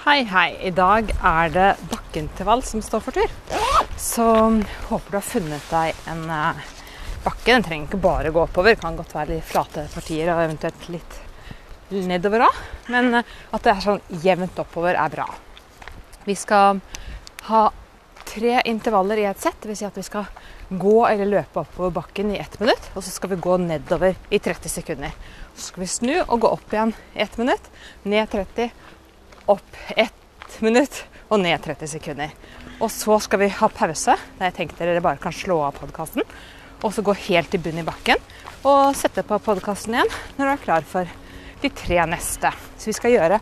Hei, hei. I dag er det bakkeintervall som står for tur. Så håper du har funnet deg en eh, bakke. Den trenger ikke bare gå oppover. Det kan godt være litt flate partier og eventuelt litt nedover òg. Men eh, at det er sånn jevnt oppover, er bra. Vi skal ha tre intervaller i et sett. Dvs. Si at vi skal gå eller løpe oppover bakken i ett minutt. Og så skal vi gå nedover i 30 sekunder. Så skal vi snu og gå opp igjen i ett minutt. Ned 30 opp ett minutt og ned 30 sekunder. Og så skal vi ha pause, der jeg tenkte dere bare kan slå av podkasten. Og så gå helt i bunn i bakken og sette på podkasten igjen når du er klar for de tre neste. Så vi skal gjøre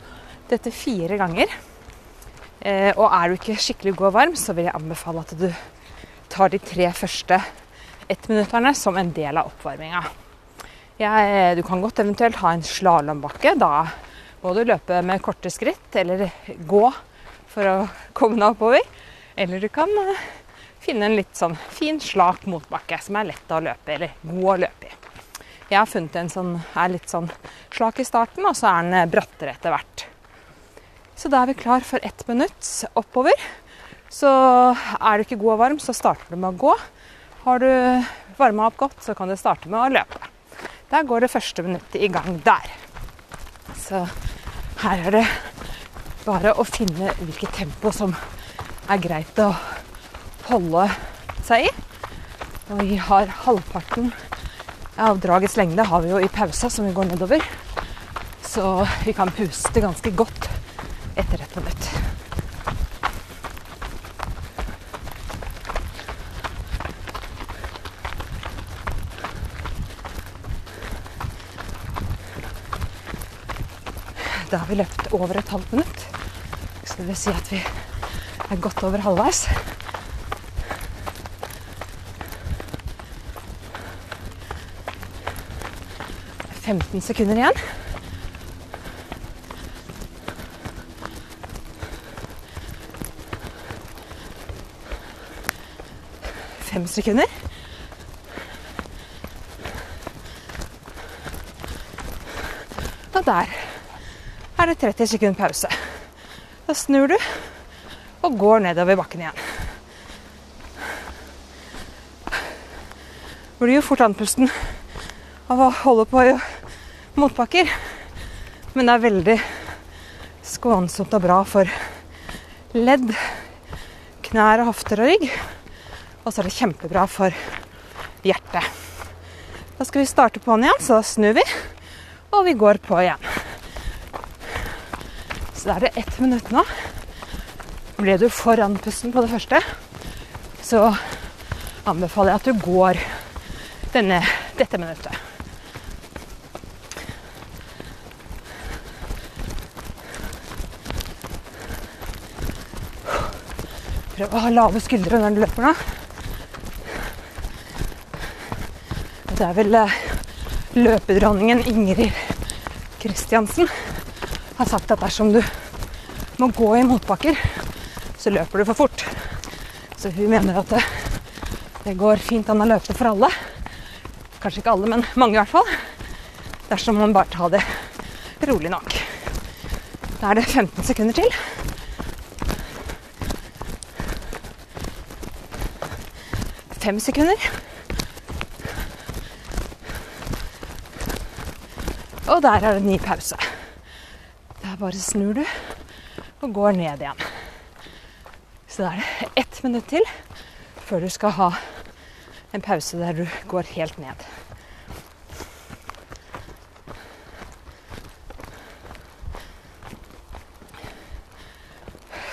dette fire ganger. Eh, og er du ikke skikkelig god og varm, så vil jeg anbefale at du tar de tre første ettminutterne som en del av oppvarminga. du kan godt eventuelt ha en slalåmbakke. Da må du løpe med korte skritt eller gå for å komme deg oppover. Eller du kan eh, finne en litt sånn fin, slak motbakke som er lett å løpe eller god å løpe i. Jeg har funnet en som er litt sånn slak i starten, og så er den eh, brattere etter hvert. Så da er vi klar for ett minutt oppover. Så er du ikke god og varm, så starter du med å gå. Har du varma opp godt, så kan du starte med å løpe. Der går det første minuttet i gang der. Så her er det bare å finne hvilket tempo som er greit å holde seg i. Og vi har halvparten av dragets lengde har vi jo i pausa, som vi går nedover. Så vi kan puste ganske godt etter et minutt. Da har vi løpt over et halvt minutt. Så det vil si at vi er godt over halvveis. Det er 15 sekunder igjen. Fem sekunder. Og der er det 30 sekunder pause. Da snur du og går nedover bakken igjen. Blir jo fort andpusten av å holde på i motbakker. Men det er veldig skånsomt og bra for ledd, knær, og hofter og rygg. Og så er det kjempebra for hjertet. Da skal vi starte på'n igjen, så da snur vi, og vi går på igjen. Da er det ett minutt nå. Ble du for andpusten på det første, så anbefaler jeg at du går denne, dette minuttet. Prøv å ha lave skuldre når du løper nå. Det er vel eh, løpedronningen Ingrid Kristiansen har sagt at dersom du må gå i motbakker, så løper du for fort. Så hun mener at det, det går fint an å løpe for alle. Kanskje ikke alle, men mange i hvert fall. Dersom man bare tar det rolig nok. Da er det 15 sekunder til. Fem sekunder. Og der er det ny pause bare snur du og går ned igjen. Så da er det ett minutt til før du skal ha en pause der du går helt ned.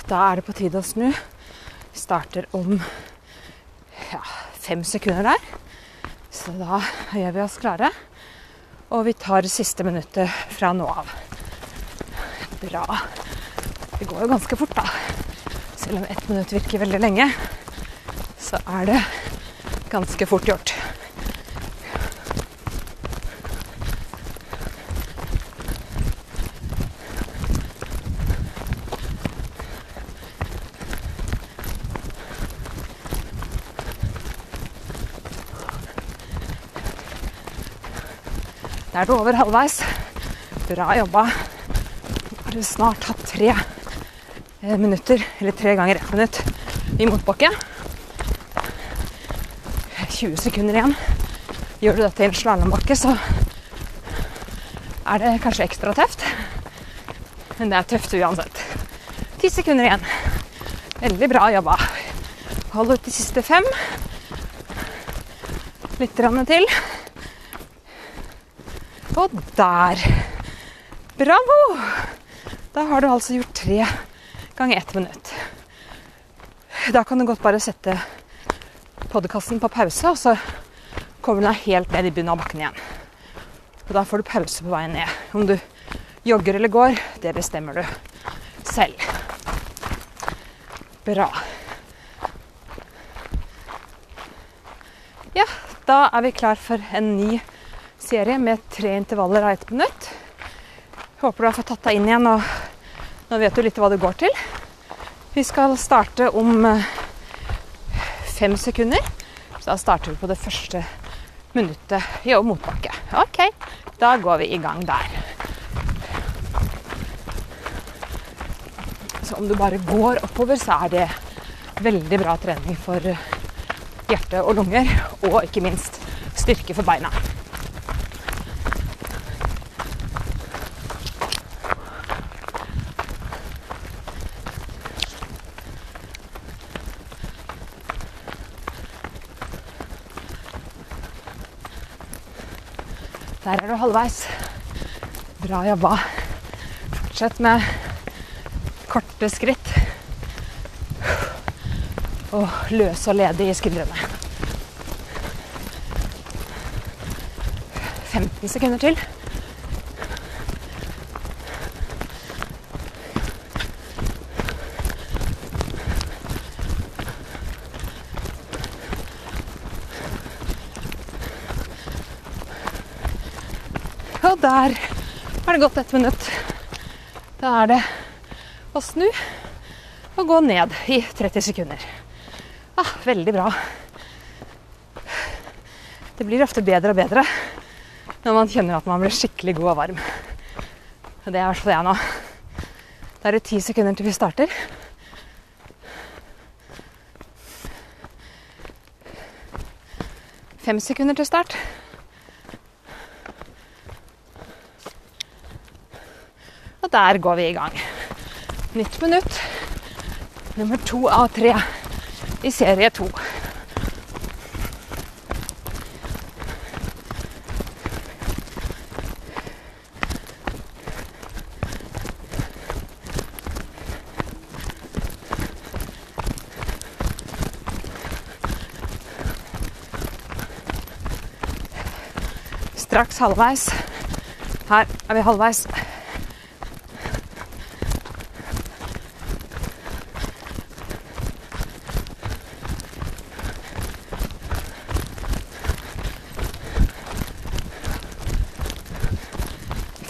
Da er det på tide å snu. Vi starter om ja, fem sekunder der. Så da gjør vi oss klare. Og vi tar siste minuttet fra nå av bra. Det går jo ganske fort, da. Selv om ett minutt virker veldig lenge, så er det ganske fort gjort. Da er du over halvveis. Bra jobba snart hatt tre eh, minutter, eller tre ganger ett minutt i motbakke. 20 sekunder igjen. Gjør du dette i en slalåmbakke, så er det kanskje ekstra tøft. Men det er tøft uansett. Ti sekunder igjen. Veldig bra jobba. Hold ut de siste fem. Litt til. Og der. Bravo! Da har du altså gjort tre ganger ett minutt. Da kan du godt bare sette podkasten på pause, og så kommer deg helt ned i bunnen av bakken igjen. Og da får du pause på veien ned. Om du jogger eller går, det bestemmer du selv. Bra. Ja, da er vi klar for en ny serie med tre intervaller av ett minutt. Håper du har fått tatt deg inn igjen, og nå vet du litt hva det går til. Vi skal starte om eh, fem sekunder. Så da starter vi på det første minuttet i motbakke. OK, da går vi i gang der. Så om du bare går oppover, så er det veldig bra trening for hjerte og lunger. Og ikke minst styrke for beina. Der er du halvveis. Bra jobba. Fortsett med korte skritt. Og løs og ledig i skuldrene. 15 sekunder til. Der har det gått ett minutt. Da er det å snu og gå ned i 30 sekunder. Ah, veldig bra. Det blir ofte bedre og bedre når man kjenner at man blir skikkelig god og varm. Og det er i hvert fall jeg nå. Da er det ti sekunder til vi starter. Fem sekunder til start. Der går vi i gang. Nytt minutt. Nummer to av tre i serie to. Straks halvveis. Her er vi halvveis.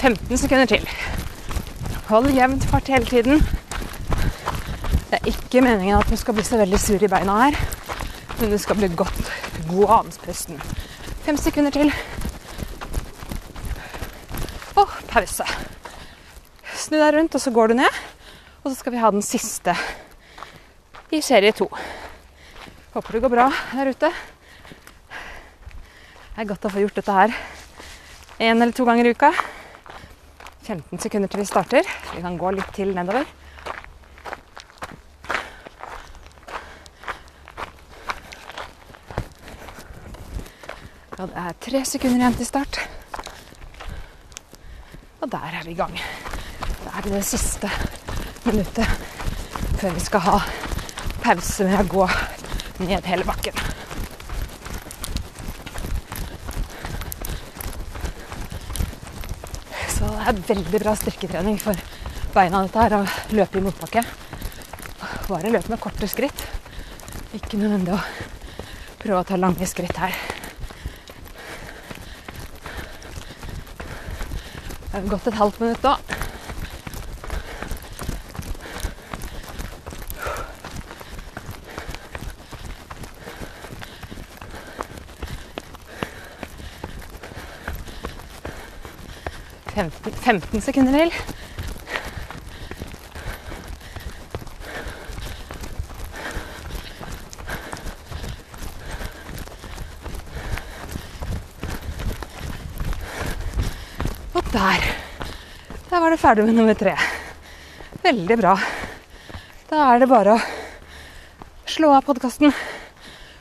15 sekunder til. Hold jevnt fart hele tiden. Det er ikke meningen at du skal bli så veldig sur i beina her, men du skal bli godt god av andpusten. Fem sekunder til. Og pause. Snu deg rundt, og så går du ned. Og så skal vi ha den siste i serie to. Håper det går bra der ute. Det er godt å få gjort dette her én eller to ganger i uka. 15 sekunder til vi starter. Vi kan gå litt til nedover. Ja, det er tre sekunder igjen til start. Og der er vi i gang. Da er det det siste minuttet før vi skal ha pause med å gå ned hele bakken. Det er veldig bra styrketrening for beina dette her, å løpe i motbakke. Bare løp med korte skritt. Ikke nødvendig å prøve å ta lange skritt her. Det har gått et halvt minutt da. 15 sekunder til. Og der. Der var du ferdig med nummer tre. Veldig bra. Da er det bare å slå av podkasten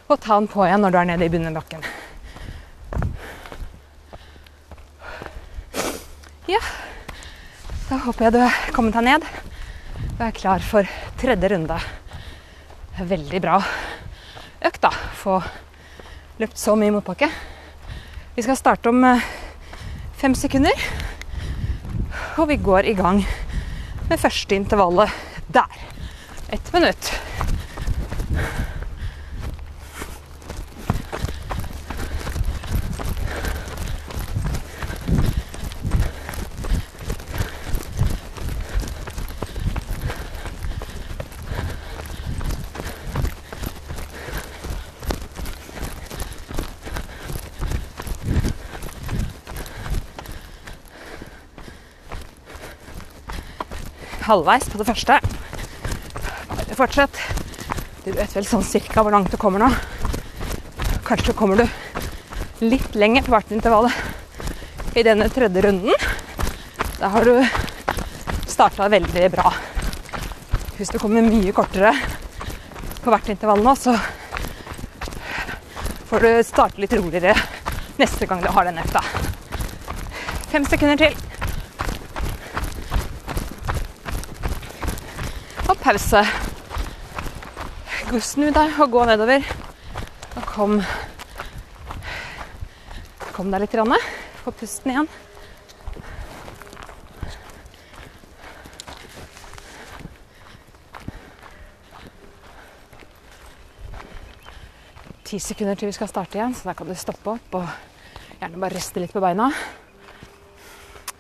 og ta den på igjen når du er nede i begynnerbakken. Da håper jeg du har kommet deg ned og er klar for tredje runde. Veldig bra økt, da. Få løpt så mye motbakke. Vi skal starte om eh, fem sekunder. Og vi går i gang med første intervallet der. Ett minutt. Halvveis på det første. Bare fortsett. Du vet vel sånn cirka hvor langt du kommer nå. Kanskje kommer du litt lenger på hvert intervall i denne tredje runden. Da har du starta veldig bra. Hvis du kommer mye kortere på hvert intervall nå, så får du starte litt roligere neste gang du har den økta. Fem sekunder til. Pause. Snu deg og gå nedover. Og kom Kom deg litt. Få pusten igjen. Ti sekunder til vi skal starte igjen, så da kan du stoppe opp og gjerne bare riste litt på beina.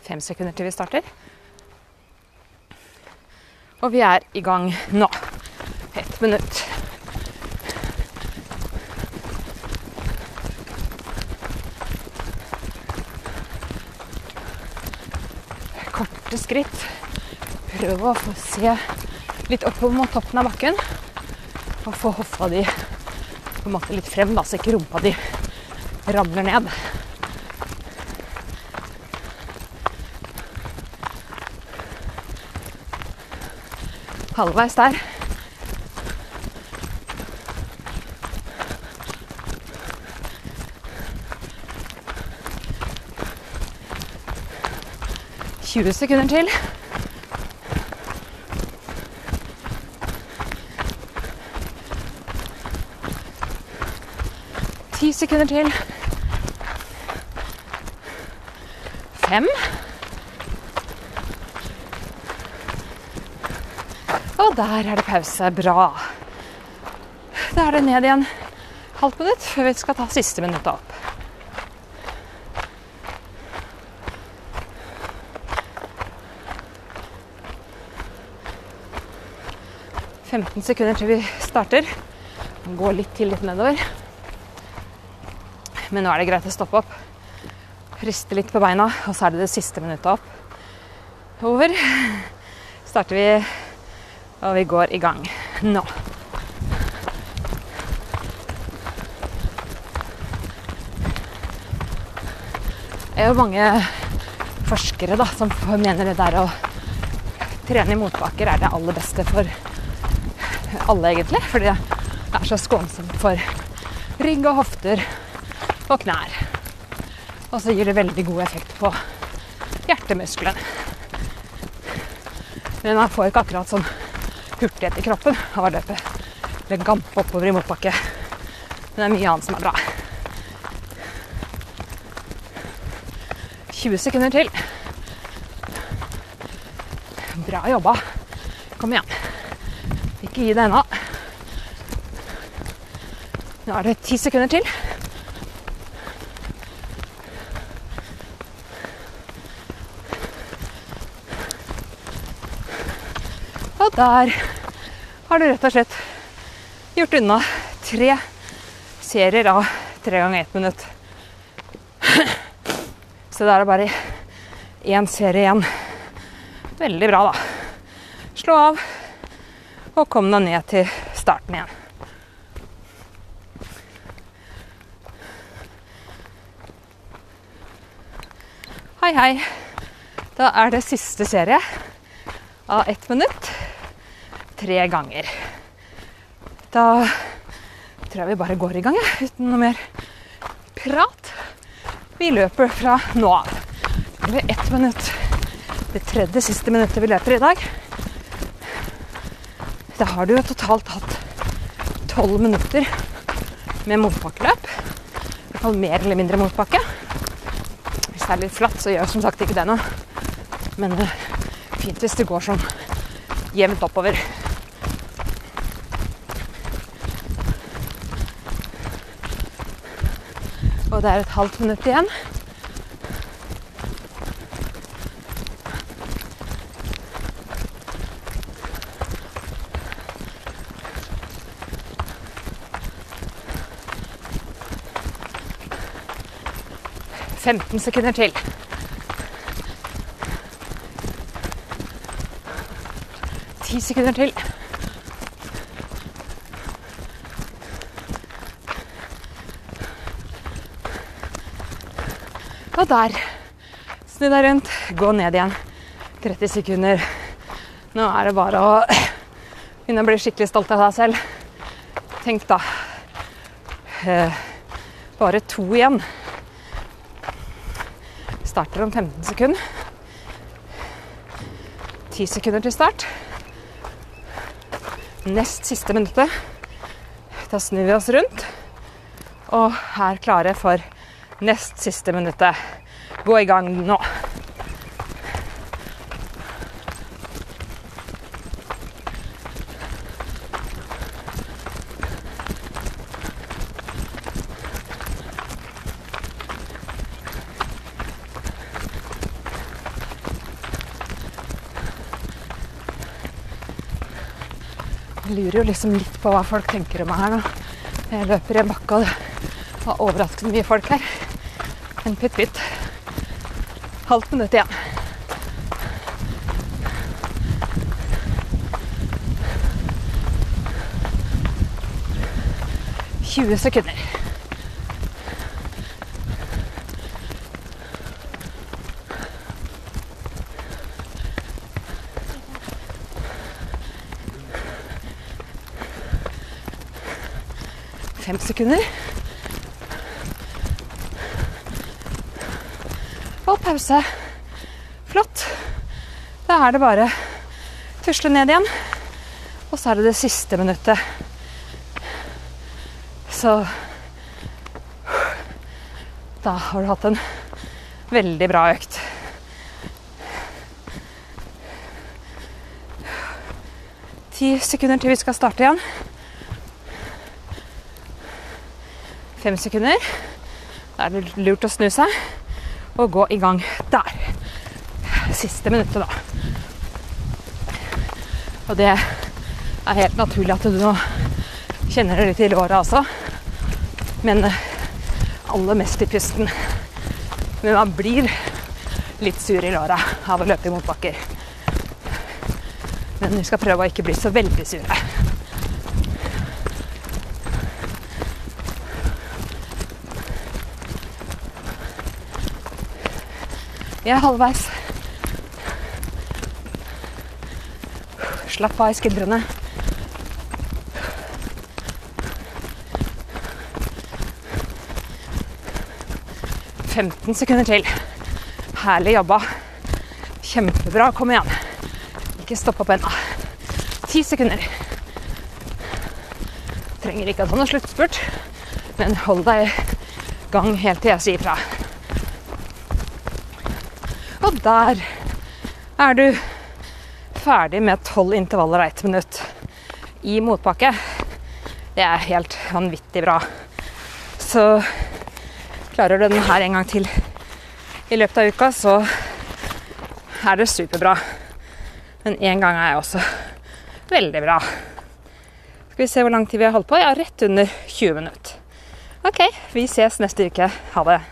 Fem sekunder til vi starter. Og vi er i gang nå. Ett minutt. Korte skritt. Prøv å få se litt oppover mot toppen av bakken. Og få hoffa di på en måte litt frem, da, så ikke rumpa di ramler ned. Halvveis der. Tjue sekunder til. Ti sekunder til. Fem. Der er det pause. Bra. Da er det ned igjen halvt minutt før vi skal ta siste minuttet opp. Femten sekunder til vi starter. Gå litt til litt nedover. Men nå er det greit å stoppe opp. Riste litt på beina, og så er det det siste minuttet opp. Over. Starter vi og vi går i gang nå. Det er jo mange forskere da, som mener det der å trene i motbakker er det aller beste for alle, egentlig. Fordi det er så skånsomt for rygg og hofter og knær. Og så gir det veldig god effekt på hjertemusklene. Men man får ikke akkurat sånn hurtighet i kroppen av å løpe eller gampe oppover i motbakke. Men det er mye annet som er bra. 20 sekunder til. Bra jobba. Kom igjen. Ikke gi det ennå. Nå er det ti sekunder til. Der har du rett og slett gjort unna tre serier av tre ganger ett minutt. Så da er det bare én serie igjen. Veldig bra, da. Slå av og kom deg ned til starten igjen. Hei, hei. Da er det siste serie av ett minutt tre ganger. Da tror jeg vi bare går i gang, jeg, uten noe mer prat. Vi løper fra nå av. Det blir ett minutt. Det tredje siste minuttet vi løper i dag. Da har du jo totalt hatt tolv minutter med motbakkeløp. I hvert fall mer eller mindre motbakke. Hvis det er litt flatt, så gjør som sagt ikke det noe. Men det er fint hvis det går sånn jevnt oppover. Og det er et halvt minutt igjen. Femten sekunder til. Ti sekunder til. Og der. Snu deg rundt, gå ned igjen. 30 sekunder. Nå er det bare å begynne å bli skikkelig stolt av deg selv. Tenk da. Eh, bare to igjen. Starter om 15 sekunder. 10 sekunder til start. Nest siste minuttet. Da snur vi oss rundt og er klare for nest siste minuttet. Gå i gang nå. Jeg lurer jo liksom litt på hva folk tenker om meg her nå. Jeg løper i en bakke, og det var overraskende mye folk her. Men bitte pytt. Halvt minutt igjen. Tjue sekunder. Fem sekunder. Pause. Flott. Da er det bare tusle ned igjen. Og så er det det siste minuttet. Så Da har du hatt en veldig bra økt. Ti sekunder til vi skal starte igjen. Fem sekunder. Da er det lurt å snu seg og gå i gang der. Siste minuttet, da. Og det er helt naturlig at du nå kjenner det litt i låra også. Men aller mest i pusten. Men man blir litt sur i låra av å løpe i motbakker. Men vi skal prøve å ikke bli så veldig sure. Vi er halvveis. Slapp av i skuldrene. «15 sekunder til. Herlig jobba. Kjempebra. Kom igjen. Ikke stopp opp ennå. Ti sekunder. Trenger ikke å ta noe sluttspurt, men hold deg i gang helt til jeg sier fra. Og der er du ferdig med tolv intervaller av ett minutt i motbakke. Det er helt vanvittig bra. Så klarer du den her en gang til i løpet av uka, så er det superbra. Men én gang er jeg også veldig bra. Skal vi se hvor lang tid vi har holdt på? Ja, rett under 20 minutter. OK, vi ses neste uke. Ha det.